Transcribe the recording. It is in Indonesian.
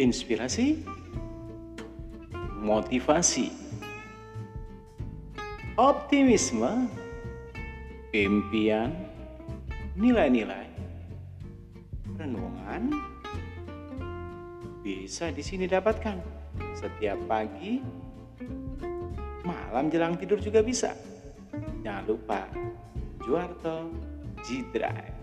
inspirasi, motivasi, optimisme, impian, nilai-nilai, renungan bisa di sini dapatkan setiap pagi, malam jelang tidur juga bisa. Jangan lupa Juarto G-Drive.